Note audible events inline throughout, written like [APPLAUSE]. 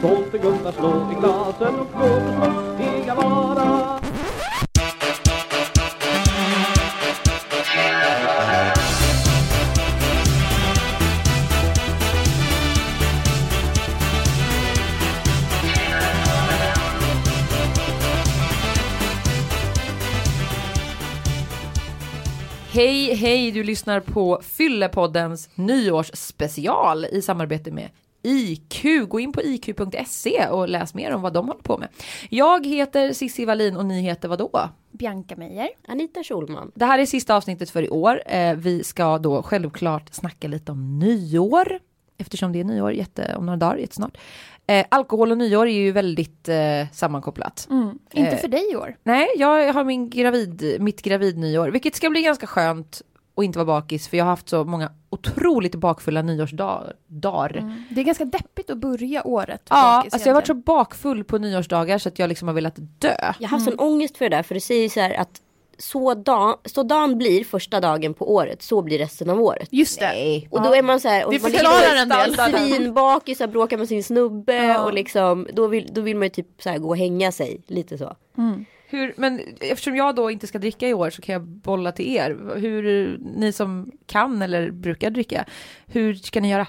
Tomtegubbar slå i glasen och låt oss lustiga vara. Hej, hej, du lyssnar på Fyllepoddens nyårsspecial i samarbete med IQ. Gå in på iq.se och läs mer om vad de håller på med. Jag heter Cissi Wallin och ni heter vad då? Bianca Meijer. Anita Schulman. Det här är sista avsnittet för i år. Eh, vi ska då självklart snacka lite om nyår. Eftersom det är nyår jätte, om några dagar, jättesnart. Eh, alkohol och nyår är ju väldigt eh, sammankopplat. Mm. Inte Eh, för dig i år. Nej, jag har min gravid, mitt gravidnyår, vilket ska bli ganska skönt att inte vara bakis, för jag har haft så många otroligt bakfulla nyårsdagar. dagar. Mm. Det är ganska deppigt att börja året. Ja, bakis alltså jag har varit så bakfull på nyårsdagar så att jag liksom har velat dö. Jag har haft sån ångest för det där för det säger så här att så, dag, så dagen blir första dagen på året, så blir resten av året. Just det. Nej. Och då är man så här, och Det man förklarar en del. svinbakis, bråkar med sin snubbe Ja. och liksom då vill, då vill man ju typ så här, gå och hänga sig lite så. Hur, men eftersom jag då inte ska dricka i år så kan jag bolla till er. Hur, ni som kan eller brukar dricka, hur ska ni göra?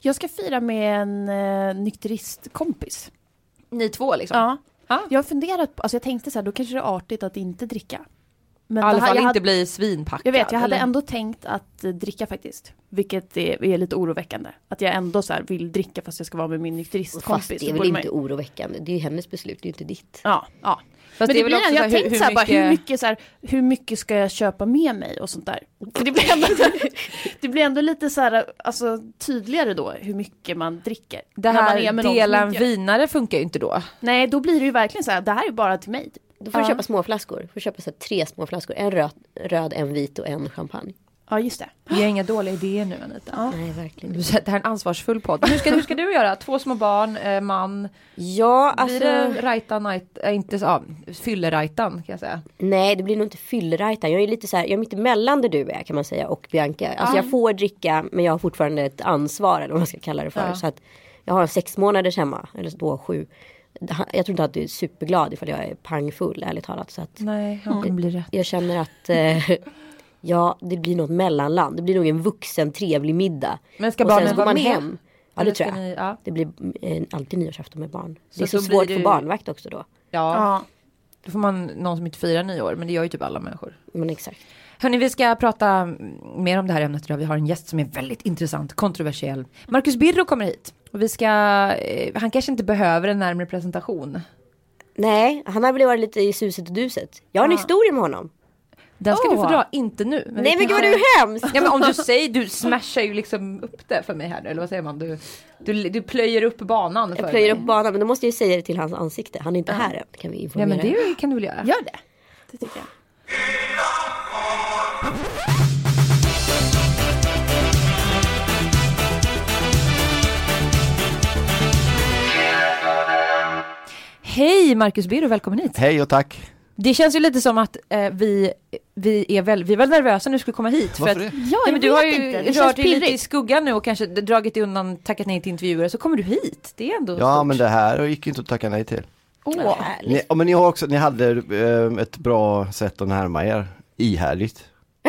Jag ska fira med en eh, nykteristkompis. Ni två liksom? Ja. Ja. Jag har funderat på, alltså jag tänkte så här, då kanske det är artigt att inte dricka. Men I alla fall jag inte hade, bli svinpackad. Jag vet, jag hade eller? ändå tänkt att eh, dricka faktiskt. Vilket är, är lite oroväckande. Att jag ändå så här vill dricka fast jag ska vara med min nykteristkompis. Fast det är väl inte oroväckande, det är ju hennes beslut, det är ju inte ditt. Ja, ja. Fast Men det det blir, också jag har tänkt så här, bara, hur mycket, så här, hur mycket ska jag köpa med mig och sånt där. [LAUGHS] Det blir ändå, det blir ändå lite så här, alltså tydligare då hur mycket man dricker. Det man här dela en vinare funkar ju inte då. Nej, då blir det ju verkligen så här, det här är bara till mig. Då får du Ja. köpa små flaskor. Du får köpa så här, tre små flaskor. En röd, röd, en vit och en champagne. Ja, just det. Vi har inga dåliga idéer nu Anita. Ja. Nej, verkligen inte. Det här är en ansvarsfull podd. Hur ska, hur ska du göra? Två små barn, eh, man. Ja, alltså. Blir det rajtan, night, äh, inte så, ja, fyllerajtan kan jag säga. Nej, det blir nog inte fyllrajtan. Jag är lite så här, jag är mitt emellan där du är kan man säga och Bianca. Alltså Ja. jag får dricka men jag har fortfarande ett ansvar eller vad man ska kalla det för. Ja. Så att jag har sex månaders hemma, eller då sju. Jag tror inte att du är superglad ifall jag är pangfull ärligt talat. Så att Nej, han kommer bli rätt. jag känner att eh, ja, det blir något mellanland. Det blir nog en vuxen trevlig middag. Men ska och barnen så vara man med? hem. Ja, det tror jag. ni- ja. Det blir eh, alltid nyårsafton med barn. Det är så, blir svårt det för barnvakt också då. Ja, Ja. då får man någon som inte firar nyår, men det gör ju typ alla människor. Men exakt. Hörni, vi ska prata mer om det här ämnet idag. Vi har en gäst som är väldigt intressant, kontroversiell. Marcus Birro kommer hit. Och vi ska, eh, han kanske inte behöver en närmare presentation. Nej, han har väl varit lite i suset och duset. Jag har en historia med honom. Den ska du Åh. få dra, inte nu. vi Nej men gud vad du är hemskt! Ja men om du säger, du smashar ju liksom upp det för mig här eller vad säger man? Du, du, du plöjer upp banan för Jag plöjer mig. upp banan men då måste jag ju säga det till hans ansikte. Han är inte här än. Kan vi Ja informera. men det kan du väl göra? Gör det. Det tycker jag. Hej Marcus Birro, välkommen hit. Hej och tack. Det känns ju lite som att eh, vi, vi, är väl, vi var nervösa när du skulle komma hit. Varför att, det? Ja, Nej, men du har ju inte. Det rört dig lite i skuggan nu och kanske dragit dig undan, tackat nej till intervjuer, så kommer du hit. Det är ändå Ja stort. men det här gick inte att tacka nej till. Åh. härligt. Ni, men ni har också, ni hade eh, ett bra sätt att närma er. Ihärdigt.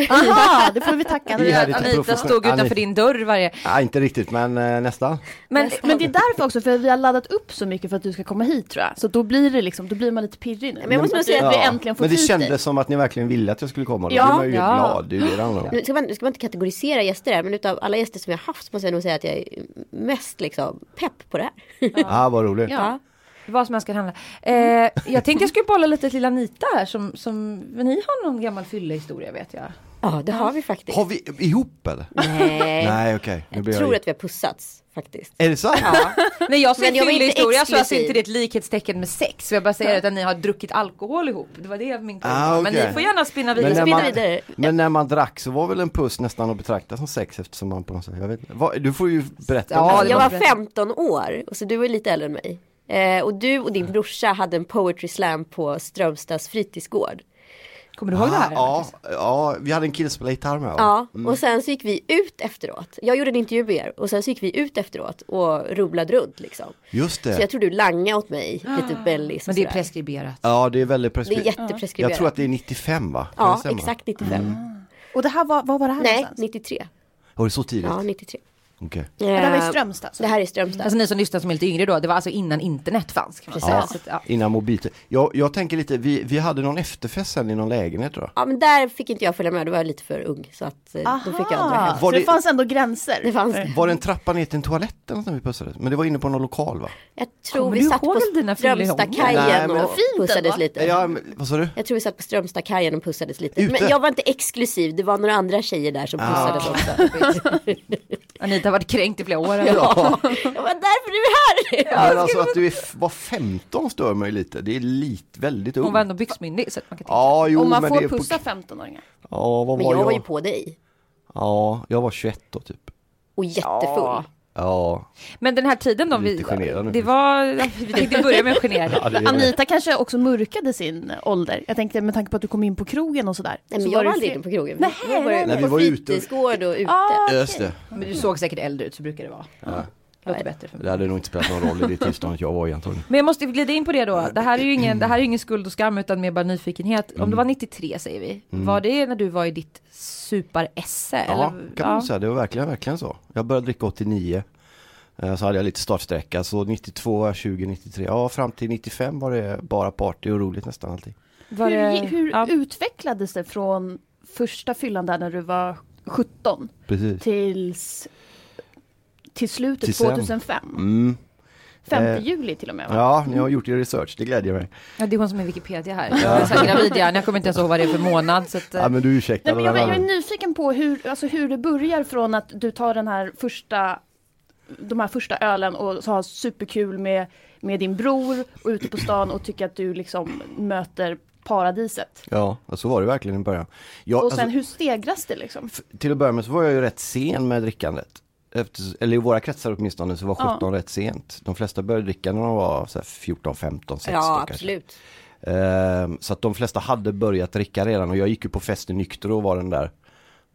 Aha, det får vi tacka. Vi hade Anita stod utanför Anita- din dörr varje... Nej inte riktigt men eh, nästan. Men, men det är därför också, för vi har laddat upp så mycket för att du ska komma hit tror jag. Så då blir det liksom, då blir man lite pirrig nu. Men jag måste Att säga vi att- äntligen får men det hit kändes dig. som att ni verkligen ville att jag skulle komma. Då Ja, blir man ju ja. glad, det är ju det om. Nu ska, man, nu ska man inte kategorisera gäster här men utav alla gäster som jag har haft så måste jag nog säga att jag är mest liksom pepp på det här. Ja, ah, vad roligt. Ja. Vad som helst kan handla. Eh, jag tänkte jag skulle bolla lite till Anita här som, som men ni har någon gammal fyllehistoria vet jag. Ja det har vi faktiskt. Har vi ihop eller? Nej. [LAUGHS] Nej okej, blir Jag jag tror att vi har pussats faktiskt. Är det sant? Ja. När jag säger Men jag inte fyllehistoria så alltså exklusiv. inte det ett likhetstecken med sex. Jag bara säger att ni har druckit alkohol ihop. Det var det min poäng Ah, var. Men ni får gärna spinna Men vidare. när, spinner man, vidare. men när man drack så var väl en puss nästan att betrakta som sex eftersom man på något sätt, jag vet inte. Vad- Du får ju berätta. Ja, jag var var bra. 15 år och så du var lite äldre än mig. Eh, och du och din brorsa hade en poetry slam på Strömstads fritidsgård. Kommer du ihåg det här? Ja, ja, vi hade en kille som spelade gitarr med. Ja, och sen så gick vi ut efteråt. Jag gjorde en intervju med er och sen så gick vi ut efteråt och rubblade runt liksom. Just Så det. jag tror du langade åt mig lite bellis Men det är preskriberat. Ja, det är väldigt Det är preskriberat. jättepreskriberat. Jag tror att det är 95 va? Kan Ja, exakt 95. Och det här var, vad var det här Nej, någonstans? 93. Var det så tidigt? Ja, 93. Okej. Ja, det här var i Eh, Strömstad. alltså. Det här är Strömstad. Alltså ni som lyssnar som är lite yngre då, det var alltså innan internet fanns kan man säga. Ja, Så ja. innan mobilt. Jag, jag tänker lite, vi, vi hade någon efterfest sen i någon lägenhet tror jag. Ja men där fick inte jag följa med, då var jag lite för ung. Så att eh, då fick jag dra hem. Var så det, det- fanns ändå gränser. Det fanns Var det en trappa ner till en toalett eller något när vi pussades? Men det var inne på någon lokal va? Jag tror Kommer vi satt på Strömstadkajen och Fint pussades lite. Ja, men, vad sa du? Jag tror vi satt på Strömstadkajen och pussades lite. Ute? Men jag var inte exklusiv, det var några andra tjejer där som pussades Ah. också. [LAUGHS] Anita har varit kränkt i flera år. eller? Ja, Jag var därför du är här! men alltså att du är, var 15 stör mig lite. Det är lite, väldigt ung. Hon var ändå byxmyndig så att man kan tänka. Ja, jo Om man men får det är på... pussa 15-åringar. Ja, vad Men var jag jag? var ju på dig. Ja, jag var 21 då typ. Och jättefull. Ja, Men den här tiden då, vi, det var, vi tänkte börja med att genera [LAUGHS] ja Anita kanske också mörkade sin ålder. Jag tänkte med tanke på att du kom in på krogen och sådär. Nej men så jag det var aldrig inne på krogen. Nej, vi var nej, nej. på Vi var ute. fritidsgård och ute. Ah, det. Men du såg säkert äldre ut, så brukar det vara. Låter bättre för mig. Det hade nog inte spelat någon roll i det tillståndet jag var i antagligen. Men jag måste glida in på det då. Det här är ju ingen, det här är ingen skuld och skam utan mer bara nyfikenhet. Om det var 93 säger vi. Var det när du var i ditt super-esse? Ja, eller? kan man säga. Det var verkligen, verkligen så. Jag började dricka 89. eh, Så hade jag lite startsträcka, så 92, 20, 93, ja fram till 95 var det bara party och roligt nästan alltid. Var hur det, hur ja. utvecklades det från första fyllan där när du var 17 Precis. tills till slutet Till sen. 2005? Mm. 5 Eh, juli till och med va? Ja, ni har gjort er research, det glädjer mig. Ja, det är hon som är Wikipedia här. Jag är så gravid jag kommer inte ens ihåg vad det är för månad. Så att, Ja men du ursäktar. Nej, men jag, jag är nyfiken på hur, alltså hur det börjar från att du tar den här första de här första ölen och så har superkul med, med din bror och ute på stan och tycker att du liksom möter paradiset. Ja, och så var det verkligen i början. Jag, Och sen alltså, hur stegras det liksom? till att börja med så var jag ju rätt sen med drickandet. Efter, eller i våra kretsar åtminstone så var 17 rätt sent. De flesta började dricka när de var så här 14, 15, 16 Ja absolut. Ehm, så att de flesta hade börjat dricka redan och jag gick ju på festen nykter och var den där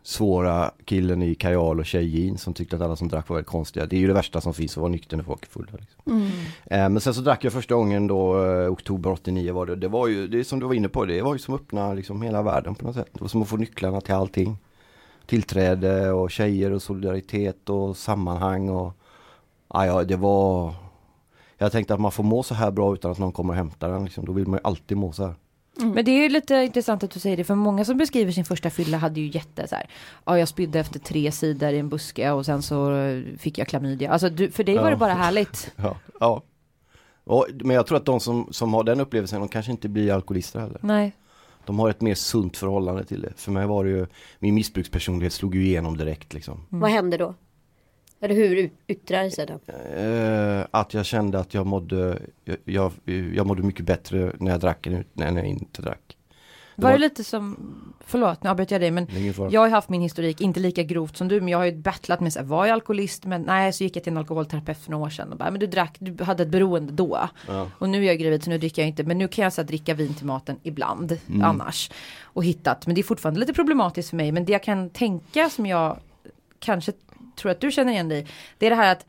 svåra killen i kajal och tjejjeans som tyckte att alla som drack var väldigt konstiga. Det är ju det värsta som finns att vara nykter när folk är fulla. Liksom. Ehm, men sen så drack jag första gången då, eh, oktober 89 var det. Det var ju, det som du var inne på, det var ju som att öppna liksom hela världen på något sätt. Det var som att få nycklarna till allting. Tillträde och tjejer och solidaritet och sammanhang och ja, det var jag tänkte att man får må så här bra utan att någon kommer och hämtar den. Liksom. Då vill man ju alltid må så här. Men det är ju lite intressant att du säger det, för många som beskriver sin första fylla hade ju jätte så här, ja jag spydde efter tre sidor i en buske och sen så fick jag klamydia. Alltså du, för dig var Ja. det bara härligt. [LAUGHS] Ja. ja. Och, men jag tror att de som, som har den upplevelsen, de kanske inte blir alkoholister heller. Nej. De har ett mer sunt förhållande till det. För mig var det ju, min missbrukspersonlighet slog ju igenom direkt liksom. Vad hände då? Eller hur yttrar det sig då? Eh, att jag kände att jag mådde, jag, jag, jag mådde mycket bättre när jag drack än när jag inte drack. Var det var- lite som, förlåt nu avbryter jag dig men Det jag har haft min historik, inte lika grovt som du, men jag har ju battlat med så här, var jag alkoholist? Men nej, så gick jag till en alkoholterapeut för några år sedan och bara, men du drack, du hade ett beroende då. Ja. Och nu är jag gravid så nu dricker jag inte, men nu kan jag så här, dricka vin till maten ibland, Mm. annars. Och hittat, men det är fortfarande lite problematiskt för mig, men det jag kan tänka som jag kanske tror att du känner igen dig det är det här att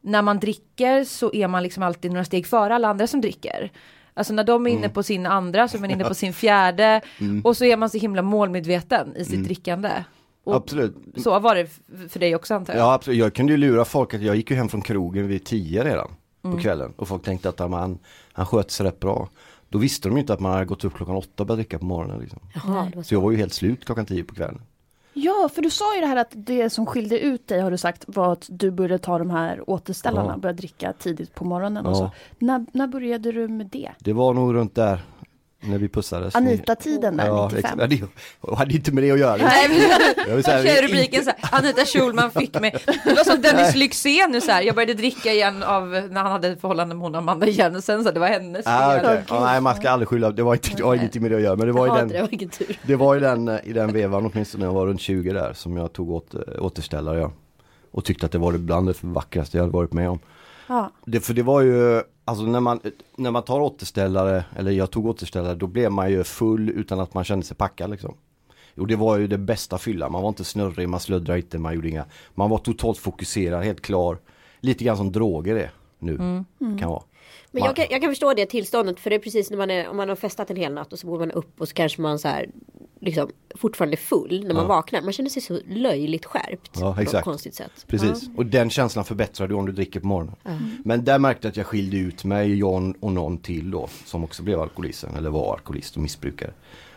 när man dricker så är man liksom alltid några steg före alla andra som dricker. Alltså när de är inne på sin andra så är man inne på sin fjärde och så är man så himla målmedveten i sitt drickande. Och Absolut. så var det för dig också antar jag. Ja absolut, jag kunde ju lura folk att jag gick ju hem från krogen vid tio redan Mm. på kvällen och folk tänkte att han, han sköt sig rätt bra. Då visste de ju inte att man hade gått upp klockan åtta och börjat dricka på morgonen liksom. Jaha, så. jag var ju helt slut klockan tio på kvällen. Ja, för du sa ju det här att det som skilde ut dig har du sagt var att du började ta de här återställarna, Ja. började dricka tidigt på morgonen och Ja. så. När, när började du med det? Det var nog runt där när vi pussades. Anita-tiden där, ja, 95? exakt. Det hade inte med det att göra. Nej, men Jag vill säga, jag kör rubriken så här, Anita Schulman fick mig. Det var som Dennis Lyxzén nu så här, jag började dricka igen av när han hade ett förhållande med hon Amanda Jensen så det var hennes Ah, fel. okay. ja, nej man ska aldrig skylla, det var, inte, det var inget med det att göra men det var, i det den, tur. det var i den, i den vevan åtminstone när jag var runt 20 där som jag tog åt, återställare ja. Och tyckte att det var det bland det vackraste jag hade varit med om. Ja. Det, för det var ju, alltså när man, när man tar återställare, eller jag tog återställare, då blev man ju full utan att man kände sig packad liksom. Och det var ju det bästa fylla, man var inte snurrig, man slöddrade inte, man gjorde inga, man var totalt fokuserad, helt klar. Lite grann som droger är nu, kan vara. Men jag kan, jag kan förstå det tillståndet för det är precis när man är, om man har festat en hel natt och så går man upp och så kanske man så här liksom fortfarande full när man Ja. vaknar. Man känner sig så löjligt skärpt. Ja, På något exakt. konstigt sätt. Precis, och den känslan förbättrar du om du dricker på morgonen. Men där märkte jag att jag skilde ut mig, John och någon till då, som också blev alkoholisten, eller var alkoholist och missbrukare.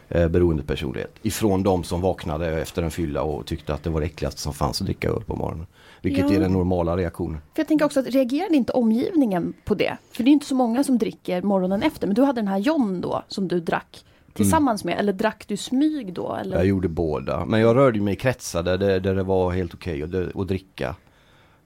Eh, beroendepersonlighet. Ifrån de som vaknade efter en fylla och tyckte att det var det äckligaste som fanns att dricka öl på morgonen. Vilket Ja. är den normala reaktionen. För jag tänker också att reagerade inte omgivningen på det? För det är inte så många som dricker morgonen efter. Men du hade den här John då som du drack tillsammans med. Eller drack du smyg då? Eller? Jag gjorde båda. Men jag rörde mig i kretsar där det, där det var helt okej att, att dricka.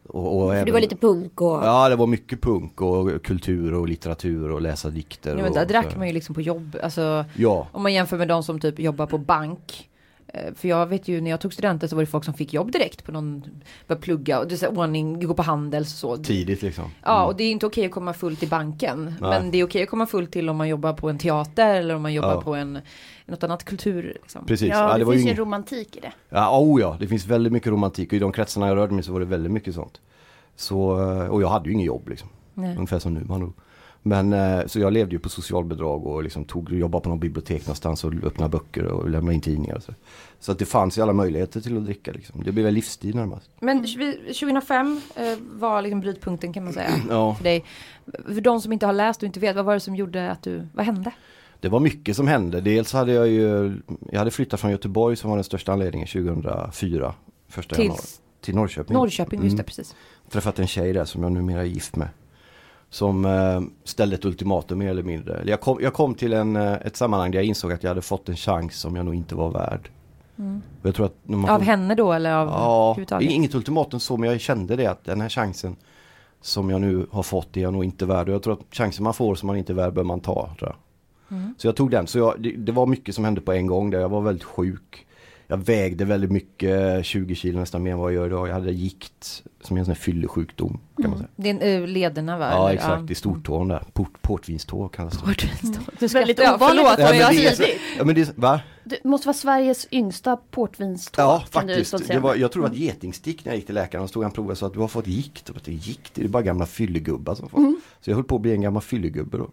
Och, och även- det var lite punk och... Ja det var mycket punk och kultur och litteratur och läsa dikter. Ja, men och där drack så. man ju liksom på jobb, alltså Ja, om man jämför med de som typ jobbar på bank. Eh, För jag vet ju när jag tog studenten så var det folk som fick jobb direkt på någon, började plugga och det är så här, ordning, gå på Handels och så. tidigt liksom. Ja och det är inte okej att komma full till banken. Nej. Men det är okej att komma full till om man jobbar på en teater eller om man jobbar Ja. på en, något annat kultur. Liksom. Precis. Ja, det, var ju finns ju ingen- en romantik i det. Ja, oh ja, det finns väldigt mycket romantik och i de kretsarna jag rörde mig så var det väldigt mycket sånt. Så, eh, och jag hade ju inget jobb liksom. Nej. Ungefär som nu man nog. Men eh, så jag levde ju på socialbidrag och liksom tog, jobbade på någon bibliotek någonstans och öppnade böcker och lämnade in tidningar. Så så att det fanns ju alla möjligheter till att dricka liksom. Det blev en livsstil närmast. Men vi- 2005 eh, var liksom brytpunkten kan man säga. Ja, För dig. För de som inte har läst och inte vet, vad var det som gjorde att du, vad hände? det var mycket som hände. Dels hade jag ju, jag hade flyttat från Göteborg som var den största anledningen 2004. Första Till januari. Till Norrköping. Norrköping, just det Mm. precis. träffat en tjej där som jag numera är gift med. Som eh, ställde ett ultimatum mer eller mindre. Jag kom, jag kom till en, eh, ett sammanhang där jag insåg att jag hade fått en chans som jag nog inte var värd. Och jag tror att Av får- henne då eller av Ja, inget ultimatum så men jag kände det att den här chansen som jag nu har fått är jag nog inte värd. Och jag tror att chansen man får som man inte är värd bör man ta. Jag. Mm. Så jag tog den. Så jag, det, det var mycket som hände på en gång där jag var väldigt sjuk. Jag vägde väldigt mycket, 20 kilo nästan mer än vad jag gör idag. Jag hade gikt som är en sån här fyllesjukdom kan man säga. Det är eh, lederna va? Ja eller? exakt, i stortån där. Port, portvinstå kallas det. Portvinstå. Du Väldigt skrattar, ja, ovanligt att Ja, jag, är, tidigt. ja, men det är, va? Det måste vara Sveriges yngsta portvinstå. Ja du faktiskt. Det var, jag tror det var ett getingstick när jag gick till läkaren och stod han provade så att du har fått gikt. Och jag gikt? Det är bara gamla fyllegubbar som får. Så jag höll på att bli en gammal fyllegubbe då.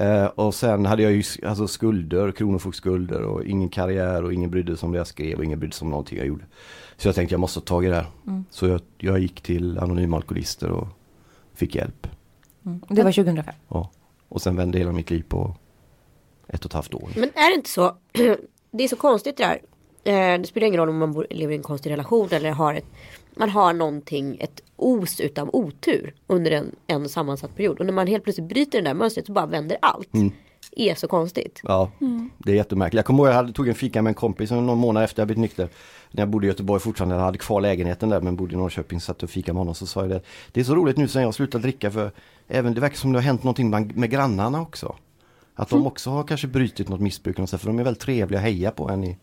Eh, och sen hade jag ju alltså skulder, kronofogdskulder och ingen karriär och ingen brydde sig om det jag skrev och ingen brydde sig om någonting jag gjorde. Så jag tänkte jag måste ta tag i det här. Så jag, jag gick till Anonyma Alkoholister och fick hjälp. Mm. Det var 2005. Ja. Och sen vände hela mitt liv på ett och ett halvt år. Men är det inte så? [CLEARS THROAT] Det är så konstigt det där. Eh, Det spelar ingen roll om man lever i en konstig relation eller har ett man har någonting, ett os utav otur under en, en sammansatt period. Och när man helt plötsligt bryter det där mönstret så bara vänder allt. Mm. Är så konstigt. Ja, det är jättemärkligt. Jag kommer ihåg jag hade, tog en fika med en kompis någon månad efter jag blivit nykter. När jag bodde i Göteborg fortfarande, jag hade kvar lägenheten där men bodde i Norrköping, satt och fika med honom så sa jag det. Det är så roligt nu sen jag slutat dricka för även det verkar som det har hänt någonting bland, med grannarna också. Att de också har kanske brutit något missbruk och så, för de är väldigt trevliga att heja på en i,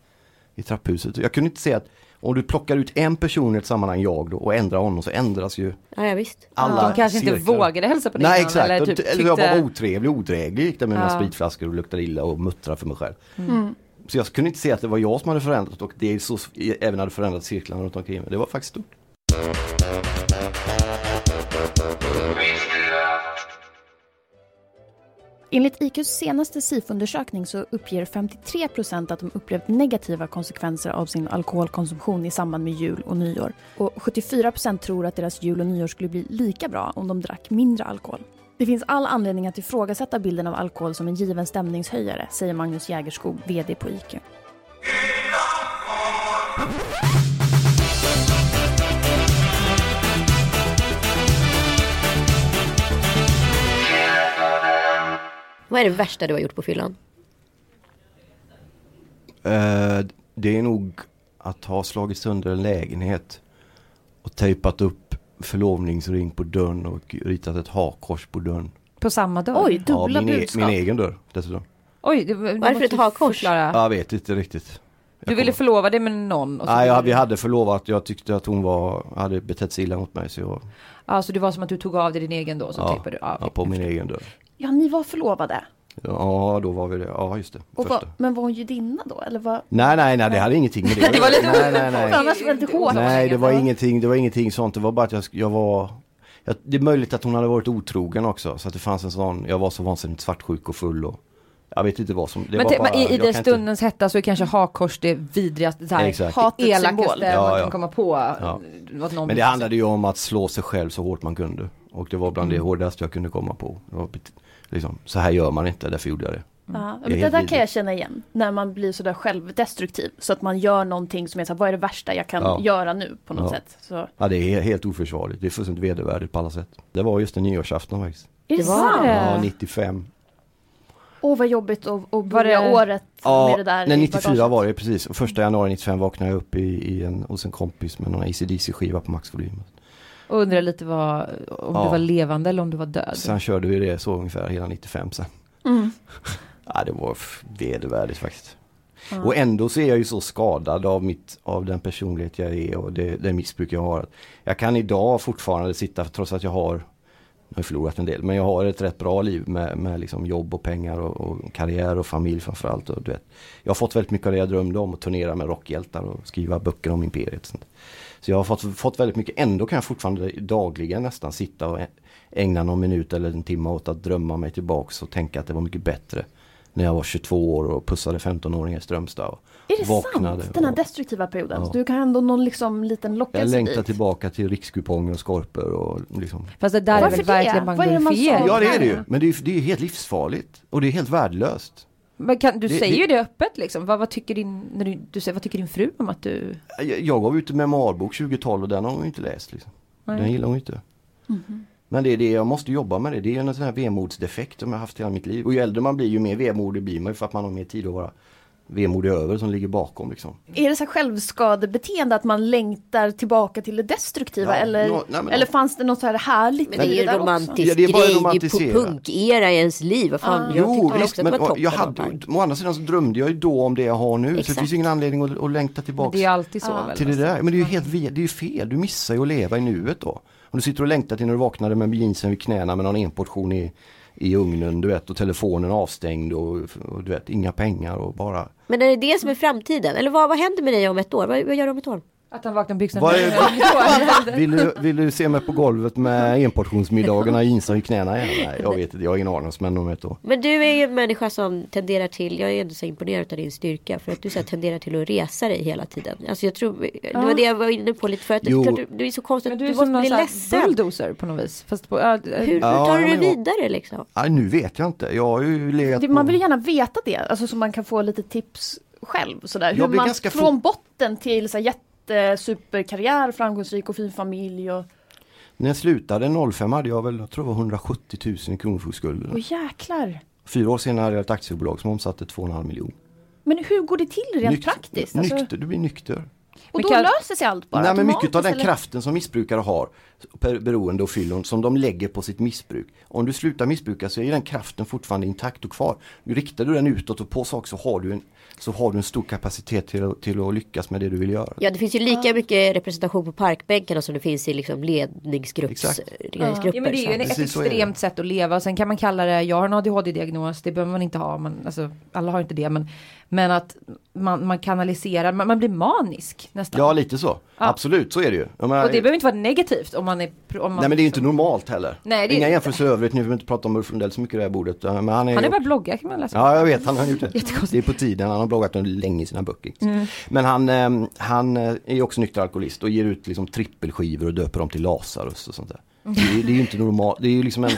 i trapphuset. Jag kunde inte se att om du plockar ut en person i ett sammanhang, jag då, och ändrar honom så ändras ju Ja, ja visst. alla De kanske inte cirklar. vågade hälsa på dig Nej exakt, eller typ eller jag tyckte- var otrevlig, odräglig gick där med mina Ja. spritflaskor och luktade illa och muttrade för mig själv. Mm. Så jag kunde inte se att det var jag som hade förändrat och det så, även hade förändrat cirklarna runt omkring mig. Det var faktiskt stort. Enligt IQs senaste SIFO-undersökning så uppger 53 procent att de upplevt negativa konsekvenser av sin alkoholkonsumtion i samband med jul och nyår. Och 74 procent tror att deras jul och nyår skulle bli lika bra om de drack mindre alkohol. Det finns all anledning att ifrågasätta bilden av alkohol som en given stämningshöjare, säger Magnus Jägerskog, VD på IQ. Vad är det värsta du har gjort på fyllan? Eh, det är nog att ha slagit sönder en lägenhet och tejpat upp förlovningsring på dörren och ritat ett hakkors på dörren. På samma dag? Oj, dubbla min, e- budskap. min egen dörr dessutom. Oj, det, Varför ett hakkors? förklara. Jag vet inte riktigt. Du ville förlova dig med någon? Och så Nej, ja, vi hade förlovat. Jag tyckte att hon var, hade betett sig illa mot mig så jag, Ja, så det var som att du tog av dig din egen då, så Ja, du? Ja, ja, på min egen dörr. Ja, ni var förlovade. Ja, då var vi det. Ja, just det. Var, men var hon judinna då? Eller vad? Nej, nej, nej, det hade ingenting med det [LAUGHS] Det var lite Nej, nej, nej. Annars var det lite hårt. Nej, det var ingenting, det var ingenting sånt. Det var bara att jag, jag var jag, Det är möjligt att hon hade varit otrogen också. Så att det fanns en sån, jag var så vansinnigt svartsjuk och full och Jag vet inte vad som, det Men, var bara, i, i den kan inte- stundens hetta så är kanske hakkors det vidrigaste, så här. Hatets elakaste Ja, man ja. kan komma på. Ja. Men det handlade ju om att slå sig själv så hårt man kunde. Och det var bland Mm. det hårdaste jag kunde komma på. Det var, liksom, så här gör man inte, därför gjorde jag det. Ja, Det är men det där kan jag känna igen. När man blir sådär självdestruktiv. Så att man gör någonting som är så här, vad är det värsta jag kan Ja. göra nu på något Ja. sätt. Så. Ja, det är he- helt oförsvarligt. Det är fullständigt vedervärdigt på alla sätt. Det var just en nyårsafton faktiskt. Är det, var sant? det. Ja, 95. Åh vad jobbigt att, börja det- året Ja, med det där nej, i 94 bagaget. var det precis. Och första januari 95 vaknade jag upp i, i en, hos en kompis med någon ACDC skiva på maxvolym. Och undrar lite vad, om Ja. du var levande eller om du var död. Sen körde vi det så ungefär hela 95 sen. Mm. [LAUGHS] Ja, det var vedervärdigt faktiskt. Ja. Och ändå så är jag ju så skadad av, mitt, av den personlighet jag är och det, det missbruk jag har. Jag kan idag fortfarande sitta, trots att jag har, jag har förlorat en del, men jag har ett rätt bra liv med, med liksom jobb och pengar och, och karriär och familj framförallt. Och du vet, jag har fått väldigt mycket av det jag drömde om, att turnera med rockhjältar och skriva böcker om imperiet. och sånt. Så jag har fått, fått väldigt mycket, ändå kan jag fortfarande dagligen nästan sitta och ägna någon minut eller en timme åt att drömma mig tillbaks och tänka att det var mycket bättre när jag var 22 år och pussade 15-åringar i Strömstad. Och Är det vaknade sant? Den här och- destruktiva perioden? Ja. Du kan ändå någon liksom liten Jag lockelse längtar dit. tillbaka till rikskuponger och skorpor och liksom Fast det där är Varför väl det? verkligen är sa? Ja det är det ju, men det är det är ju helt livsfarligt och det är helt värdelöst. Men kan, du Det- säger det- ju det öppet liksom. Vad, vad tycker din, när du, du säger, vad tycker din fru om att du... Jag, jag gav ut en memoarbok 2012 och den har hon inte läst. Liksom. Nej. Den gillar hon inte. Men det är det, jag måste jobba med det. Det är en sån här vemodsdefekt som jag haft hela mitt liv. Och ju äldre man blir ju mer vemodig blir man ju för att man har mer tid att vara vemodig över som ligger bakom liksom. Är det så här självskadebeteende att man längtar tillbaka till det destruktiva? Ja, eller, nå- nej, eller fanns det något så här härligt Men det är i ju en romantisk Ja, det är bara grej på punkera i ens liv. Vad fan, Ah. jag Jo visst men jag hade, å andra sidan så drömde jag ju då om det jag har nu. Så det Exakt. finns ju ingen anledning att, att längta Men tillbaks det är ju alltid så väl? till det där. Men det är ju helt det är ju fel. Du missar ju att leva i nuet då. Om du sitter och längtar till när du vaknade med jeansen vid knäna med någon enportion i, i ugnen du vet och telefonen avstängd och, och du vet inga pengar och bara Men är det det som är framtiden? Eller vad, vad händer med dig om ett år? Vad, vad gör du om ett år? Att han vaknar med byxorna Vad är- vill du, vill du se mig på golvet med [LAUGHS] enportionsmiddagarna i jeansen vid knäna igen? Nej jag vet inte, jag har ingen aning men om ett år. Men du är ju en människa som tenderar till, jag är ändå så imponerad av din styrka för att du så här, tenderar till att resa dig hela tiden. Alltså jag tror, det var det jag var inne på lite för att Jo. klart, du, du är så konstigt, Men du, du är måste bli ledsen. bulldozer på något vis. Fast på, ja, Hur, hur Ja, tar du jag- vidare liksom? Nej nu vet jag inte, jag har ju legat Det, på... man vill gärna veta det, alltså så man kan få lite tips själv. Sådär. Hur Jag blir man från botten till så här, jättesuperkarriär, framgångsrik och fin familj. Och, När jag slutade 05 hade jag väl, jag tror det var 170 000 i kronofogdeskulder. och jäklar! Fyra år senare hade jag ett aktiebolag som omsatte 2,5 miljoner. Men hur går det till rent Nykt- praktiskt? Alltså, Nykter, du blir nykter. och då kan- löser sig allt bara Nej men mycket av den eller? kraften som missbrukare har, beroende och fyllon, som de lägger på sitt missbruk. Om du slutar missbruka så är den kraften fortfarande intakt och kvar. Riktar du den utåt och på saker så har du en, så har du en stor kapacitet till, att- till att lyckas med det du vill göra. Ja det finns ju lika mycket representation på parkbänkarna som det finns i liksom ledningsgrupps, Exakt. ledningsgrupper. Ja men det är ju en, ett extremt sätt att leva. Sen kan man kalla det, jag har en ADHD-diagnos, det behöver man inte ha. Man, alltså, alla har inte det. Men, men att man, man kanaliserar, man, man blir manisk nästan. Ja lite så, absolut så är det ju. Menar- och det behöver inte vara negativt om man är... Om man, Nej men det är inte normalt heller. Nej, det är Inga jämförelser i övrigt, nu vill vi inte prata om Ulf Lundell så mycket i det här bordet. Men han är, han är bara blogga kan man läsa. Ja jag vet, han har gjort det. Det är på tiden, han har bloggat under länge i sina böcker. Mm. Men han, eh, han eh, är också nykter alkoholist och ger ut liksom trippelskivor och döper dem till Lazarus och sånt där. Det är, det är ju inte normalt, det är ju liksom en,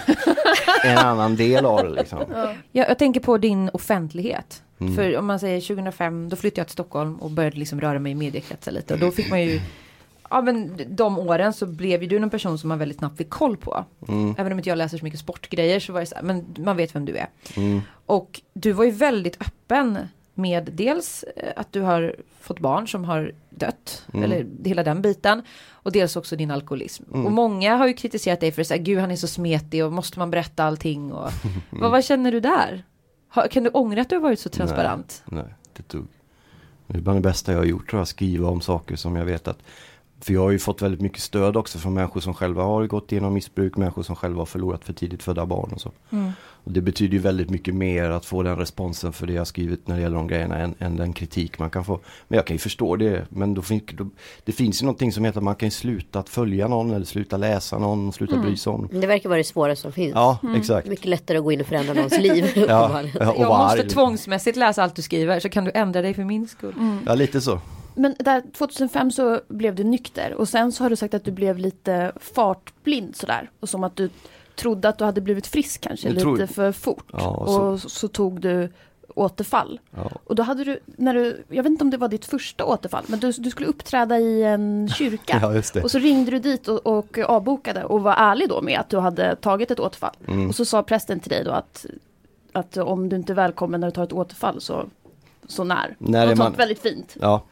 en annan del av det liksom. Jag, jag tänker på din offentlighet. Mm. För om man säger 2005, då flyttade jag till Stockholm och började liksom röra mig i mediekretsar lite. Och då fick man ju, ja men de åren så blev ju du en person som man väldigt snabbt fick koll på. Mm. Även om inte jag läser så mycket sportgrejer så var det så här, men man vet vem du är. Mm. Och du var ju väldigt öppen med dels eh, att du har fått barn som har dött, Mm. eller hela den biten. Och dels också din alkoholism. Mm. Och många har ju kritiserat dig för att säga, gud han är så smetig och måste man berätta allting och [LAUGHS] vad, vad känner du där? Har, kan du ångra att du har varit så transparent? Nej, det tog. Det är bland det bästa jag har gjort tror jag, skriva om saker som jag vet att För jag har ju fått väldigt mycket stöd också från människor som själva har gått igenom missbruk, människor som själva har förlorat för tidigt födda barn och så. Mm. Och det betyder ju väldigt mycket mer att få den responsen för det jag skrivit när det gäller de grejerna än, än den kritik man kan få. Men jag kan ju förstå det. Men då, fin- då, det finns ju någonting som heter att man kan ju sluta att följa någon eller sluta läsa någon och sluta bry sig om. Det verkar vara det svåraste som finns. Ja, exakt. Mycket lättare att gå in och förändra någons [LAUGHS] liv. Ja, och Jag måste arg. tvångsmässigt läsa allt du skriver så kan du ändra dig för min skull. Ja, lite så. Men där 2005 så blev du nykter och sen så har du sagt att du blev lite fartblind sådär. Och som att du trodde att du hade blivit frisk kanske Jag lite tror- för fort. Ja, och så- och så, tog du återfall. Ja. Och då hade du, när du, jag vet inte om det var ditt första återfall, men du, du skulle uppträda i en kyrka. [LAUGHS] Ja, just det. Och så ringde du dit och, och avbokade och var ärlig då med att du hade tagit ett återfall. Mm. Och så sa prästen till dig då att, att om du inte är välkommen när du tar ett återfall så, så när. När man- sånt väldigt fint. Ja.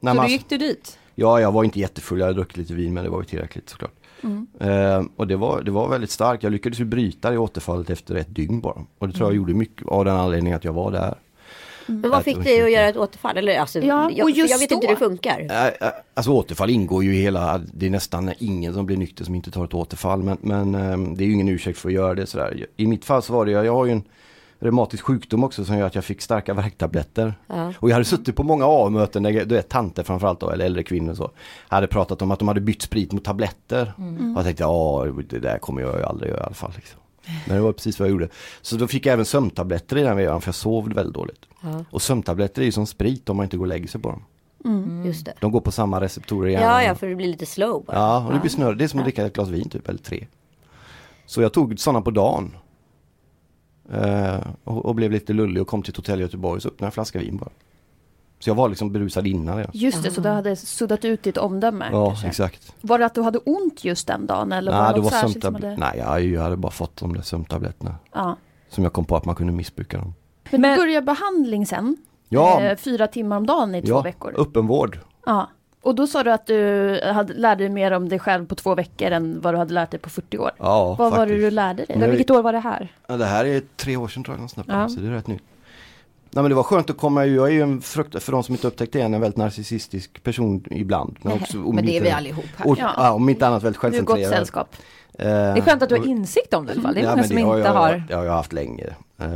När Så man, då gick du dit? Ja, jag var inte jättefull, jag hade druckit lite vin men det var ju tillräckligt såklart. Mm. Eh, och det var, det var väldigt starkt, jag lyckades ju bryta det återfallet efter ett dygn bara. Och det tror jag gjorde mycket av den anledningen att jag var där. Men vad fick dig att göra ett återfall? Eller, alltså, Ja, jag, och just jag vet inte hur det då. funkar. Äh, äh, Alltså återfall ingår ju i hela, det är nästan ingen som blir nykter som inte tar ett återfall. Men, men ehm, det är ju ingen ursäkt för att göra det sådär. I mitt fall så var det, jag, jag har ju en reumatisk sjukdom också som gör att jag fick starka värktabletter. Ja. Och jag hade suttit på många A-möten där du vet, tanter framförallt då, eller äldre kvinnor så. Hade pratat om att de hade bytt sprit mot tabletter. Och jag tänkte, ja det där kommer jag ju aldrig göra i alla fall. Liksom. Men det var precis vad jag gjorde. Så då fick jag även sömntabletter i den vevan för jag sov väldigt dåligt. Ja, Och sömntabletter är ju som sprit om man inte går och lägger sig på dem. just det. De går på samma receptorer i hjärnan. Ja, ja, för det blir lite slow bara. Ja, och det blir snurr. Det är som att dricka ett glas vin typ, eller tre. Så jag tog sådana på dagen. Eh, och, och blev lite lullig och kom till ett hotell i Göteborg och så öppnade jag en flaska vin bara. Så jag var liksom berusad innan redan. Just det, så du hade suddat ut ditt omdöme. Ja, kanske. exakt. Var det att du hade ont just den dagen eller var Nej, det det var sömntabletter. hade... Nej, jag, jag hade bara fått de där sömntabletterna. Ja. Som jag kom på att man kunde missbruka dem. Men, Men- du började behandling sen? Ja, Eh, fyra timmar om dagen i två ja veckor? öppenvård. Ja. Och då sa du att du hade, lärde dig mer om dig själv på två veckor än vad du hade lärt dig på 40 år. Ja, vad var det faktiskt. du lärde dig? Men- Vilket år var det här? Ja, det här är tre år sedan tror jag, snabbt, Ja. så det är rätt nytt. Nej men det var skönt att komma, jag är ju en frukt, för de som inte upptäckt det en väldigt narcissistisk person ibland. Men, också, om [LAUGHS] Men det är vi allihop här. Och, Ja. ja. om inte annat väldigt Du är gott självcentrerad. sällskap. Eh, Det är skönt att du har insikt om det i alla fall. Det är Ja, många men som inte jag, har. Det har jag haft länge. Eh,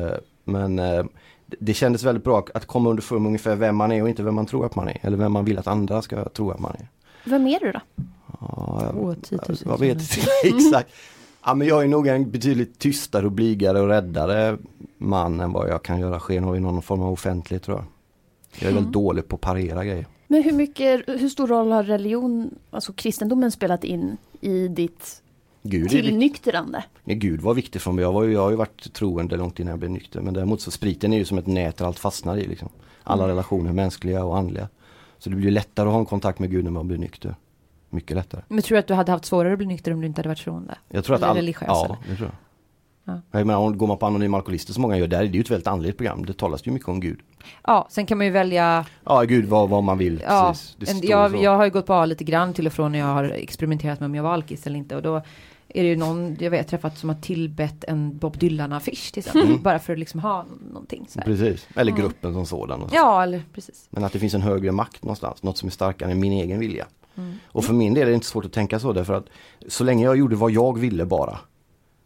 men eh, det- kändes väldigt bra att komma underfund med ungefär vem man är och inte vem man tror att man är. Eller vem man vill att andra ska tro att man är. Vem är du då? Ja, jag, Åh, 10 000 jag vet [LAUGHS] inte exakt. Ja men jag är nog en betydligt tystare och blygare och räddare man än vad jag kan göra sken av i någon form av offentlighet tror jag. Jag är väldigt dålig på att parera grejer. Men hur mycket, hur stor roll har religion, alltså kristendomen spelat in i ditt Gud, tillnyktrande? Nej, Gud var viktig för mig. Jag, var ju, jag har ju varit troende långt innan jag blev nykter. Men däremot så spriten är ju som ett nät där allt fastnar i. Liksom. Alla relationer, mänskliga och andliga. Så det blir lättare att ha en kontakt med Gud när man blir nykter. Mycket lättare. Men tror du att du hade haft svårare att bli nykter om du inte hade varit troende? Jag tror att Eller all... religiös, Ja, eller? det tror jag. Ja. Jag menar, om går man på Anonyma Alkoholister som många gör där, det är ju ett väldigt andligt program. Det talas ju mycket om Gud. Ja, sen kan man ju välja. Ja, Gud vad, vad man vill. Ja. Det en, står jag, jag har ju gått på A lite grann till och från när jag har experimenterat med om jag var alkis eller inte. Och då är det ju någon jag vet träffat som har tillbett en Bob Dylan-affisch till exempel. Mm. Bara för att liksom ha någonting. Så här. Precis, eller gruppen som sådan. och så. Ja, eller precis. Men att det finns en högre makt någonstans, något som är starkare än min egen vilja. Mm. Och för min del är det inte svårt att tänka så därför att så länge jag gjorde vad jag ville bara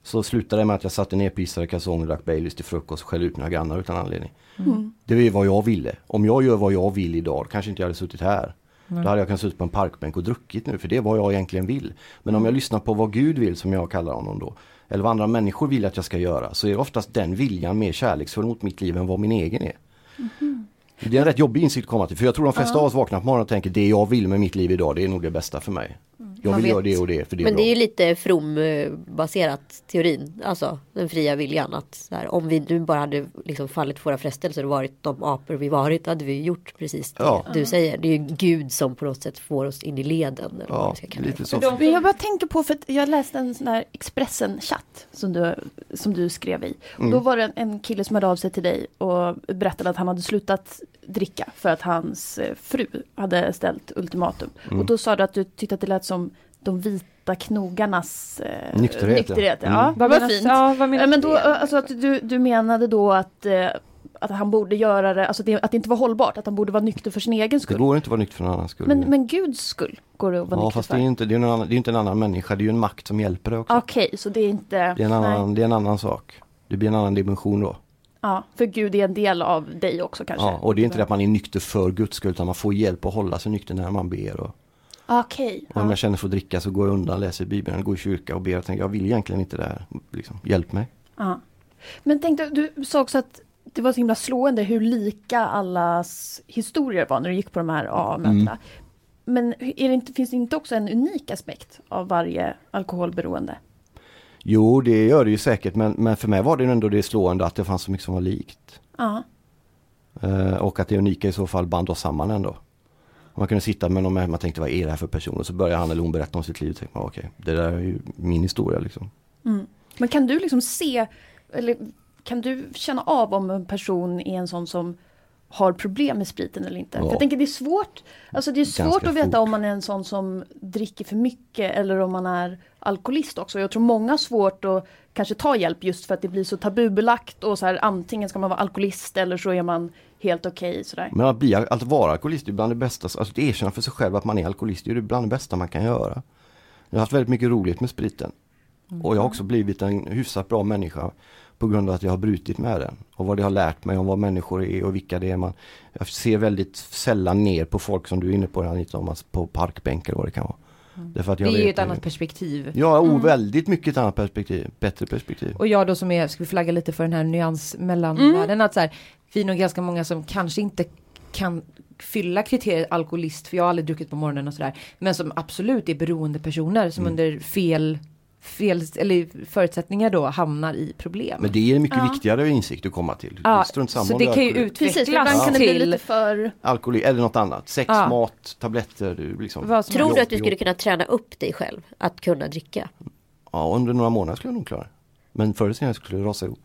så slutade det med att jag satte nerpissade kalsonger, drack Baileys till frukost och skällde ut mina grannar utan anledning. Mm. Det är vad jag ville. Om jag gör vad jag vill idag kanske inte jag hade suttit här. Då hade jag kunnat sitta på en parkbänk och druckit nu för det är vad jag egentligen vill. Men om jag lyssnar på vad Gud vill som jag kallar honom då. Eller vad andra människor vill att jag ska göra så är oftast den viljan mer kärleksfull mot mitt liv än vad min egen är. Det är en rätt jobbig insikt att komma till för jag tror de flesta av oss vaknar på morgonen och tänker det jag vill med mitt liv idag det är nog det bästa för mig. Jag vill vet. göra det och det för det är Men bra. det är ju lite from-baserat teorin. Alltså den fria viljan. Att så här, om vi nu bara hade liksom fallit för våra frestelser och varit de apor vi varit. Hade vi gjort precis det Ja. du säger. Det är ju Gud som på något sätt får oss in i leden. Eller Ja, lite så. Men jag bara tänker på, för att jag läste en sån där Expressen-chatt som du, som du skrev i. Och Mm. då var det en, en kille som hörde av sig till dig och berättade att han hade slutat dricka för att hans eh, fru hade ställt ultimatum. Mm. Och då sa du att du tyckte att det lät som de vita knogarnas eh, Nykterhet, nykterhet. Ja, Mm. det var menas- fint. Ja, vad menar Ja, men du då, det? alltså att du, du menade då att, eh, att han borde göra det, alltså det, att det inte var hållbart, att han borde vara nykter för sin egen Det skull. går inte att vara nykter för någon annans skull. Men, men Guds skull går det att vara ja nykter fast det för? är ju inte, det är en annan, det är inte en annan människa, det är ju en makt som hjälper dig också. Okej, så det är inte... Det är, en annan, det är en annan sak. Det blir en annan dimension då. Ja, för Gud är en del av dig också kanske? Ja, och det är inte det att man är nykter för Guds skull utan man får hjälp att hålla sig nykter när man ber. Och, Okej. och om ja. jag känner för att dricka så går jag undan, läser Bibeln, går i kyrka och ber och tänker jag vill egentligen inte det här. Liksom, hjälp mig. Ja. Men tänk dig, du sa också att det var så himla slående hur lika allas historier var när du gick på de här AA-mötena. Mm. Men det inte, finns det inte också en unik aspekt av varje alkoholberoende? Jo, det gör det ju säkert men, men för mig var det ändå det slående att det fanns så mycket som var likt. Ja. Eh, och att det unika i så fall band oss samman ändå. Man kunde sitta med någon man tänkte vad är det här för person? Och så börjar han eller hon berätta om sitt liv. Och tänkte, man, okej, det där är ju min historia liksom. Mm. Men kan du liksom se, eller kan du känna av om en person är en sån som har problem med spriten eller inte? Ja. För jag tänker det är svårt, alltså det är svårt Ganska att veta fort. om man är en sån som dricker för mycket eller om man är alkoholist också. Jag tror många har svårt att kanske ta hjälp just för att det blir så tabubelagt och så här antingen ska man vara alkoholist eller så är man helt okej sådär. Men att, bli, att vara alkoholist är bland det bästa, alltså att erkänna för sig själv att man är alkoholist är bland det bästa man kan göra. Jag har haft väldigt mycket roligt med spriten. Och jag har också blivit en hyfsat bra människa på grund av att jag har brutit med den. Och vad det har lärt mig om vad människor är och vilka det är man Jag ser väldigt sällan ner på folk som du är inne på Anita, om man- på parkbänkar och vad det kan vara. Därför att Det är ju ett annat perspektiv. Ja, oh, väldigt mycket ett annat perspektiv, bättre perspektiv. Och jag då som är, ska vi flagga lite för den här nyans mellanvärlden, att så här, vi är nog ganska många som kanske inte kan fylla kriteriet alkoholist, för jag har aldrig druckit på morgonen och sådär, men som absolut är beroende personer som Mm. under fel, fel eller förutsättningar då hamnar i problem. Men det är en mycket Ja. viktigare insikt att komma till. ja, Strunt samma så det kan ju utvecklas Precis, för ibland kan det bli till lite för... Alkohol eller något annat. Sex, Ja. mat, tabletter. du Liksom. Tror du att du skulle kunna träna upp dig själv att kunna dricka? Ja, under några månader skulle jag nog klara. Men förr eller senare skulle det rasa ihop.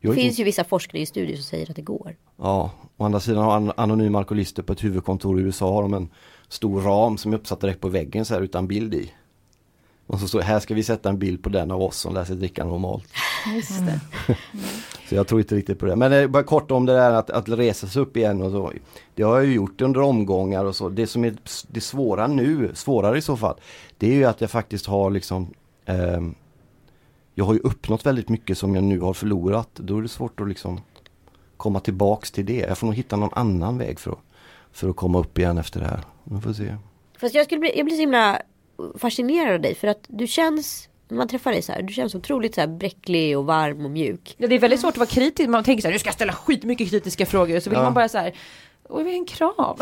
Jag Det finns ju vissa forskningsstudier som säger att det går. Ja, å andra sidan har an- anonyma alkoholister på ett huvudkontor i USA har de en stor ram som är uppsatt direkt på väggen så här utan bild i. Och så står här ska vi sätta en bild på den av oss som lär sig dricka normalt. [LAUGHS] Just det. Så jag tror inte riktigt på det. Men eh, bara kort om det där att, att resa sig upp igen och så. Det har jag ju gjort under omgångar och så. Det som är det svåra nu, svårare i så fall, det är ju att jag faktiskt har liksom ehm, Jag har ju uppnått väldigt mycket som jag nu har förlorat. Då är det svårt att liksom komma tillbaks till det. Jag får nog hitta någon annan väg för att, för att komma upp igen efter det här. Vi får se. Fast jag, skulle bli, jag blir så himla fascinerad av dig för att du känns, när man träffar dig så här, du känns otroligt så här bräcklig och varm och mjuk. Ja, det är väldigt svårt att vara kritisk, man tänker så här, nu ska jag ställa skitmycket kritiska frågor, så vill Ja. man bara så här, Oj, vad är en kram? Ja.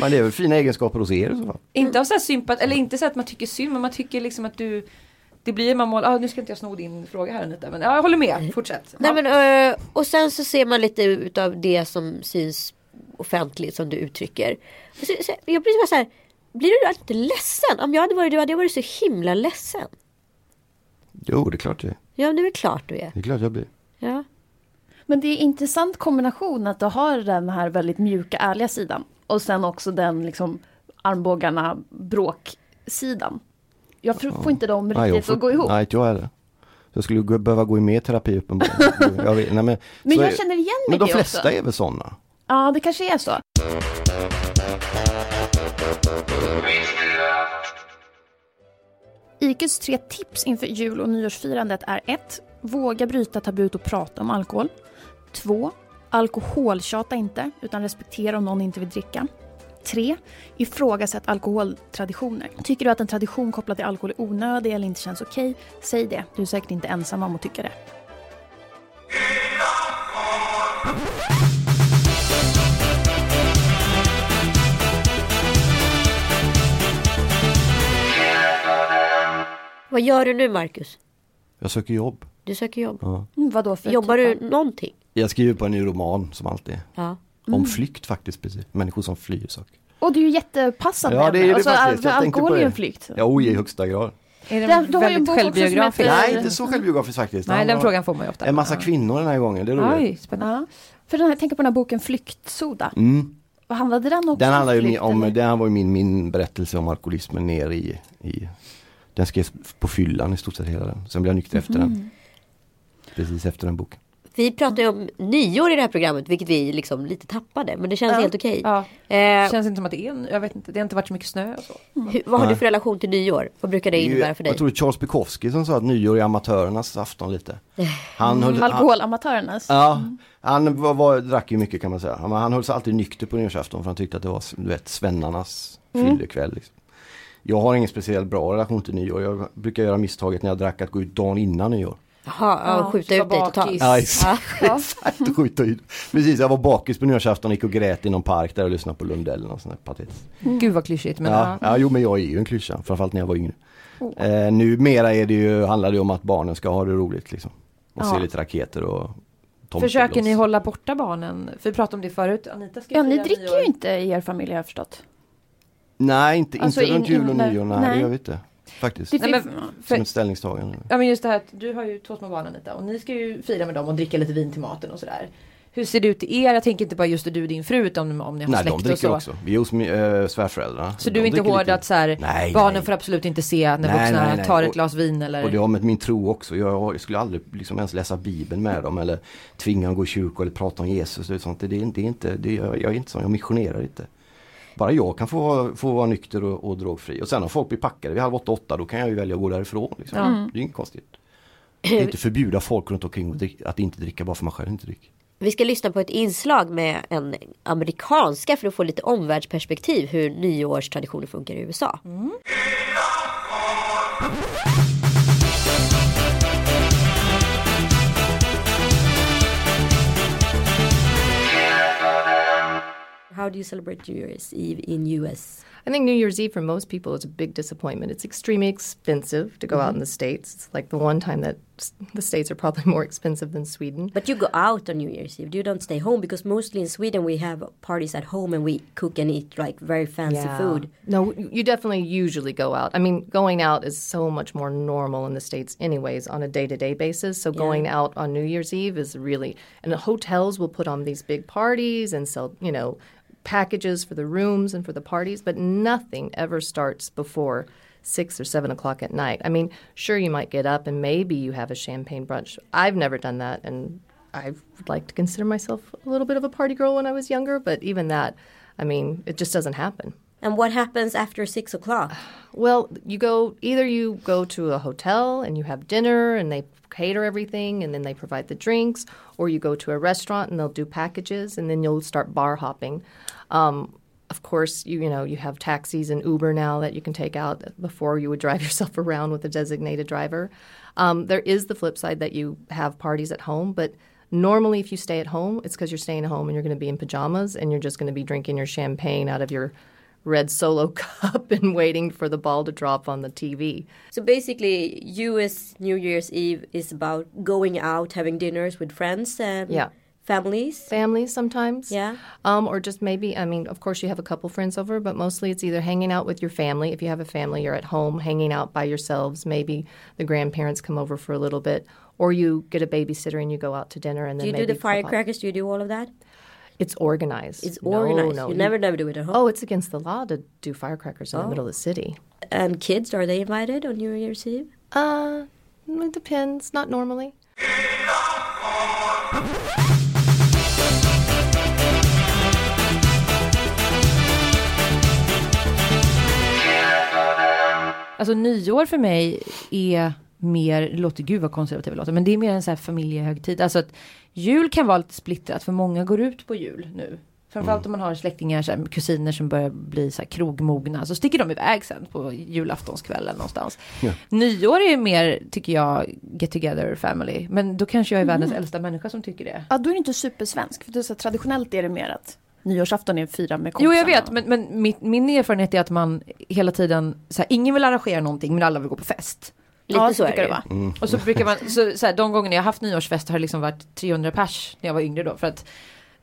Men det är väl fina egenskaper hos er i så fall. inte av så här sympat, eller inte så att man tycker synd, men man tycker liksom att du det blir man mål, ah, nu ska inte jag sno din fråga här Anita, men ja, jag håller med, fortsätt. Nej, Ja. men, eh, och sen så ser man lite utav det som syns offentligt som du uttrycker. Och Så, så, jag blir bara så här, blir du inte ledsen? Om jag hade varit du hade jag varit så himla ledsen. Jo, det är klart det Ja, det är väl klart du är. Det är klart jag blir. Ja. Men det är en intressant kombination att du har den här väldigt mjuka, ärliga sidan. Och sen också den liksom armbågarna, bråksidan. Jag får får inte dem Nej, jag riktigt får- att gå ihop. Nej, inte jag heller. Jag skulle behöva gå i mer terapi uppenbarligen. [LAUGHS] jag vet, nej, men Men jag är- känner igen mig Men de flesta också. är väl sådana? Ja, det kanske är så. IQs tre tips inför jul och nyårsfirandet är 1. Våga bryta tabut och prata om alkohol. 2. Alkoholtjata inte, utan respektera om någon inte vill dricka. 3. Ifrågasätt alkoholtraditioner. Tycker du att en tradition kopplad till alkohol är onödig eller inte känns okej, säg det. Du är säkert inte ensam om att tycka det. Vad gör du nu Marcus? Jag söker jobb. Du söker jobb. Ja. Mm, vad då för Jobbar typ du av- någonting? Jag skriver på en ny roman som alltid. Ja. Om flykt faktiskt, precis. Människor som flyr saker. Och det är ju jättepassande Ja, det är det alltså, faktiskt. Jag alkohol på är ju en flykt. Ja, oj, i högsta grad. Är den du har ju en väldigt bok självbiografisk? heter- Nej, inte så självbiografiskt faktiskt. Nej, den om frågan får man ju ofta. En massa kvinnor den här gången, det är roligt. Oj, spännande. Ja. För den här, jag tänker på den här boken Flyktsoda. Mm. Vad handlade den också Den handlar ju flykt, om, här var ju min, min berättelse om alkoholismen ner i, i Den skrevs på fyllan i stort sett hela den. Sen blev jag nykter efter Mhm. den. Precis efter den boken. Vi pratade ju om nyår i det här programmet vilket vi liksom lite tappade men det känns Ja. helt okej. Ja, Eh, det känns inte som att det är en, jag vet inte, det har inte varit så mycket snö och så. hur, vad har du Nej. för relation till nyår? Vad brukar det innebära för dig? Jag tror det är Charles Bukowski som sa att nyår är amatörernas afton lite. Han höll, han, Alkoholamatörernas. ja, han var, var, drack ju mycket kan man säga. Han, han höll sig alltid nykter på nyårsafton för han tyckte att det var du vet, svennarnas fyllekväll. Liksom. Jag har ingen speciellt bra relation till nyår. Jag brukar göra misstaget när jag drack att gå ut dagen innan nyår. Jaha, ja, skjuta ut dig totalt. [LAUGHS] Ja, exakt. Skjuta ut. Precis, jag var bakis på nyårsafton och gick och grät i någon park där och lyssnade på Lundell eller något sånt där patetiskt. Gud vad klyschigt men Ja, ja. ja, jo men jag är ju en klyscha, framförallt när jag var yngre. Eh, numera är det ju, handlar det ju om att barnen ska ha det roligt liksom. Och se Ja. lite raketer och. Försöker ni hålla borta barnen? För vi pratade om det förut, Anita ska Ja, ni dricker nyår. ju inte i er familj har jag förstått. Nej, inte, Alltså, inte runt in- jul och nyår, nej, nej. det gör vi inte. Faktiskt. Det Nej, finns- men- Som för- ett ställningstagande. Ja men just det här att du har ju två små barn Anita och ni ska ju fira med dem och dricka lite vin till maten och sådär. Hur ser det ut i er? Jag tänker inte bara just du och din fru utan om ni har Nej, de släkt och dricker så. också. Vi är hos äh, svärföräldrarna. Så De du är inte dricker hård lite. att så här, Nej, barnen nej. får absolut inte se när Nej, vuxna nej, nej. tar ett glas vin eller? Och det har med min tro också. Jag, jag skulle aldrig liksom ens läsa bibeln med dem eller tvinga dem att gå i kyrka eller prata om Jesus. Och sånt. Det, är, det är inte, det, jag, jag är inte sån, jag missionerar inte. Bara jag kan få, vara- få vara nykter och, och drogfri. Och sen om folk blir packade vid halv åtta, åtta då kan jag ju välja att gå därifrån. Liksom. Ja. Det är inget konstigt. Det är inte förbjuda folk runt omkring att, inte dricka bara för man själv inte dricker. Vi ska lyssna på ett inslag med en amerikanska för att få lite omvärldsperspektiv hur nyårstraditioner funkar i USA. How do you celebrate New Year's Eve in US? I think New Year's Eve for most people is a big disappointment. It's extremely expensive to go out in mm-hmm. the States. It's like the one time that the States are probably [LAUGHS] more expensive than Sweden. But you go out on New Year's Eve. You don't stay home because mostly in Sweden we have parties at home and we cook and eat like very fancy food. No, you definitely usually go out. I mean, going out is so much more normal in the States, anyways, on a day to day basis. So going out on New Year's Eve is really, and the hotels will put on these big parties and sell, you know, packages for the rooms and for the parties, but nothing ever starts before six or seven o'clock at night. I mean, sure, you might get up and maybe you have a champagne brunch. I've never done that, and I would like to consider myself a little bit of a party girl when I was younger, but even that, I mean, it just doesn't happen. And what happens after six o'clock? Well, you go either you go to a hotel and you have dinner and they cater everything and then they provide the drinks, or you go to a restaurant and they'll do packages and then you'll start bar hopping. Um, of course, you you know you have taxis and Uber now that you can take out before you would drive [LAUGHS] yourself around with a designated driver. Um, there is the flip side that you have parties at home, but normally if you stay at home, it's because you're staying at home and you're going to be in pajamas and you're just going to be drinking your champagne out of your red solo [LAUGHS] cup and waiting for the ball to drop on the TV. So basically, US New Year's Eve is about going out, having dinners with friends, and Yeah. families. Families sometimes. Yeah. Um, or just maybe, I mean, of course, you have a couple friends over, but mostly it's either hanging out with your family. If you have a family, you're at home hanging out by yourselves. Maybe the grandparents come over for a little bit, or you get a babysitter and you go out to dinner. And Do then you do the firecrackers? Do you do all of that? It's organized. It's organized. No, you never, never do it at home. Oh, it's against the law to do firecrackers in the middle of the city. And kids, are they invited on New Year's Eve? Uh, it depends. Not normally. Alltså nyår för mig är mer, det låter gud vad konservativt det låter, men det är mer en så här familjehögtid. Alltså att jul kan vara lite splittrat för många går ut på jul nu. Framförallt om man har släktingar, så här, kusiner som börjar bli så här krogmogna. Så sticker de iväg sen på julaftonskvällen någonstans. Ja. Nyår är mer, tycker jag, get together family. Men då kanske jag är världens äldsta människa som tycker det. Ja, då är det inte supersvensk. För det är så, traditionellt är det mer att nyårsafton är fira med Jo kompisarna. jag vet men, men mitt, min erfarenhet är att man hela tiden, så här, ingen vill arrangera någonting men alla vill gå på fest. Lite ja, så är brukar det det vara. Och så brukar man, så, så här, de gångerna jag haft nyårsfest har det liksom varit 300 pers när jag var yngre då. För att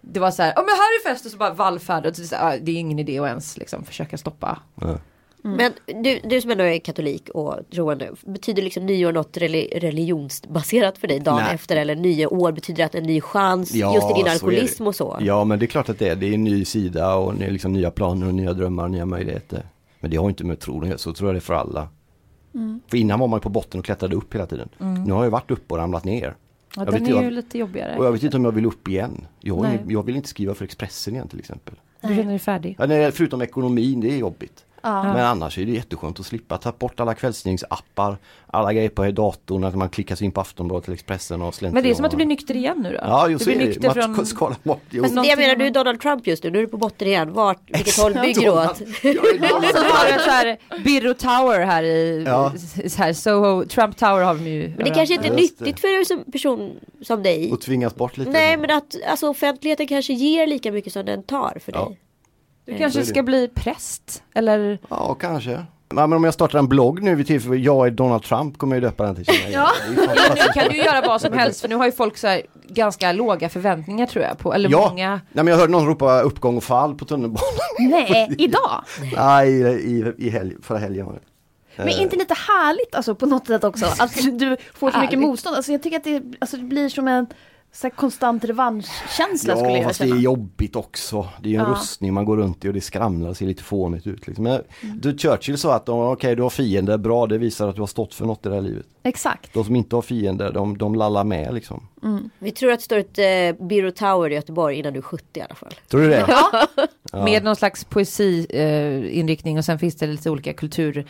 det var så här, ja men här är fest och så bara vallfärd. Och så, så här, ah, det är ingen idé att ens liksom försöka stoppa. Ja. Men du, du som ändå är katolik och troende, betyder liksom nyår något reli- religionsbaserat för dig dagen Nej. efter? Eller nya år, betyder det att en ny chans Ja, just i din så alkoholism det. och så? Ja men det är klart att det är. Det är en ny sida och det är liksom nya planer och nya drömmar och nya möjligheter. Men det har inte med tron att göra, så tror jag det är för alla. För innan var man på botten och klättrade upp hela tiden. Nu har jag varit uppe och ramlat ner. Ja, Jag den vet är ju jag- lite jobbigare. Och jag vet inte om jag vill upp igen. Jag, jag vill inte skriva för Expressen igen till exempel. Du känner dig färdig? Ja, nej, förutom ekonomin, det är jobbigt. Ja. Men annars är det jätteskönt att slippa ta bort alla kvällstidningsappar, alla grejer på datorn, att man klickar sig in på Aftonbladet eller Expressen och slänger Men det är som att du blir nykter igen nu då? Ja, du just blir det. nykter från... skalar bort. Jo. Fast det jag menar, du är. Donald Trump just nu. Nu är du på botten igen. Vart, [LAUGHS] vilket håll bygger du åt? [LAUGHS] Så har du en så här Birro Tower här i Ja. så här, Soho, Trump Tower har de ju Men det kanske inte är Just nyttigt för en som person som dig. Och tvingas bort lite. Nej men att alltså, offentligheten kanske ger lika mycket som den tar för Ja. dig. Du kanske är det. ska bli präst eller? Ja, kanske. Ja, men om jag startar en blogg nu vid tillfälle, jag är Donald Trump, kommer jag ju döpa den till. Kina. [LAUGHS] ja. Ja, nu kan du ju göra vad som [LAUGHS] helst för nu har ju folk så här ganska låga förväntningar tror jag på, eller Ja. många. Nej, men jag hörde någon ropa uppgång och fall på tunnelbanan. [LAUGHS] Nej, idag! Nej, i, i, i helg, förra helgen var det. Men inte lite härligt alltså på något sätt också? Att du får så mycket Härligt. motstånd. Alltså jag tycker att det, alltså, det blir som en så konstant revanschkänsla skulle Ja, jag fast det känna. är jobbigt också. Det är en Ja. rustning man går runt i och det skramlar och ser lite fånigt ut. Liksom. Men, du, Churchill sa att okej, du har fiender, bra, det visar att du har stått för något i det här livet. Exakt. De som inte har fiender, de, de lallar med liksom. Vi tror att det står ett eh, Biro Tower i Göteborg innan du är 70 i alla fall. Tror du det? Ja. [LAUGHS] Med någon slags poesiinriktning eh, och sen finns det lite olika kultur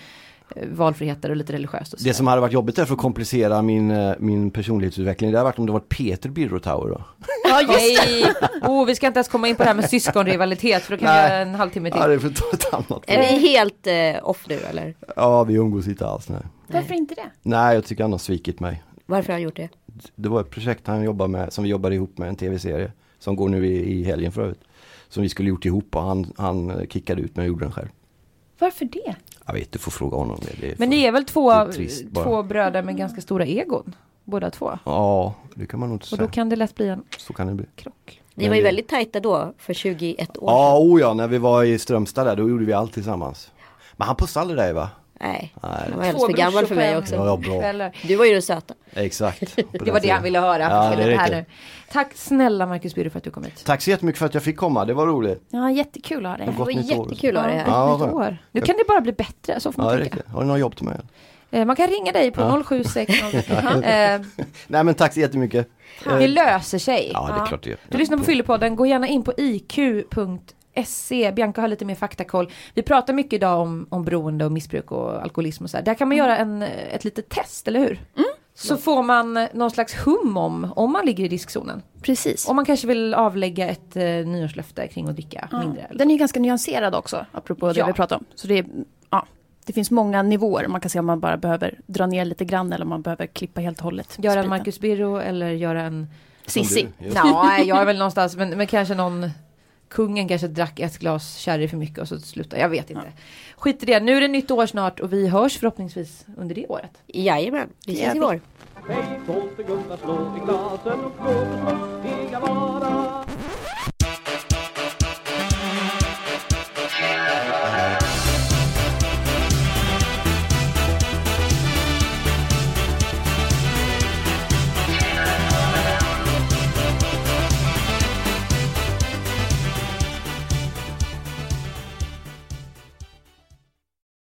valfriheter och lite religiöst och så. Det som hade varit jobbigt är för att komplicera min, eh, min personlighetsutveckling, det hade varit om det var Peter Birro Tower då. Ja, Nej, oh, vi ska inte ens komma in på det här med syskonrivalitet för då kan vi göra en halvtimme till. Ja, det får ta ett annat. Är ni helt eh, off nu eller? Ja, vi umgås inte alls. Nej, Varför inte det? nej jag tycker han har svikit mig. Varför har han gjort det? Det var ett projekt han jobbar med, som vi jobbade ihop med, en tv-serie. Som går nu i, i helgen för övrigt. Som vi skulle gjort ihop och han, han kickade ut mig och gjorde den själv. Varför det? Jag vet, du får fråga honom det. det är Men ni är väl två, är trist två bröder med ganska stora egon? Båda två. Ja, det kan man nog inte Och säga. då kan det lätt bli en Så kan det bli. krock. Ni var ju väldigt tajta då för 21 år Ja, sedan. oh ja, när vi var i Strömstad där, då gjorde vi allt tillsammans. Men han pussade dig va? Nej, han var alldeles för gammal för mig också. Ja, ja, bra. Du var ju den söta. Exakt. [LAUGHS] Det var det han ville höra. Ja, det det här nu. Tack snälla Marcus Birro för att du kom hit. Tack så jättemycket för att jag fick komma, det var roligt. Ja, jättekul att ha dig Det här. Det var jättekul att ha dig här. Ja, år. Nu kan det bara bli bättre, så får Ja, man det tänka. Har du något jobb till mig? Eh, Man kan ringa dig på Ja. 076 [LAUGHS] eh, Nej men tack så jättemycket. Det löser sig. Ja, det är klart det gör. Du lyssnar på Fyllepodden, gå gärna in på iq.se. Bianca har lite mer faktakoll. Vi pratar mycket idag om, om beroende och missbruk och alkoholism och så här. Där kan man göra en, ett litet test, eller hur? Så får man någon slags hum om, om man ligger i riskzonen. Precis. Om man kanske vill avlägga ett eh, nyårslöfte kring att dricka Ja. mindre. Eller? Den är ju ganska nyanserad också, apropå det Ja. vi pratade om. Så det, är, ja, det finns många nivåer. Man kan se om man bara behöver dra ner lite grann eller om man behöver klippa helt och hållet. Göra en. Marcus Birro eller göra en... Sissi. Nej, jag är väl någonstans, men, men kanske någon kungen kanske drack ett glas sherry för mycket och så slutade, jag vet inte. Ja. Skit i det, nu är det nytt år snart och vi hörs förhoppningsvis under det året. Jajamän, vi ses i vår. Hej, Gunnar slå i glasen och blå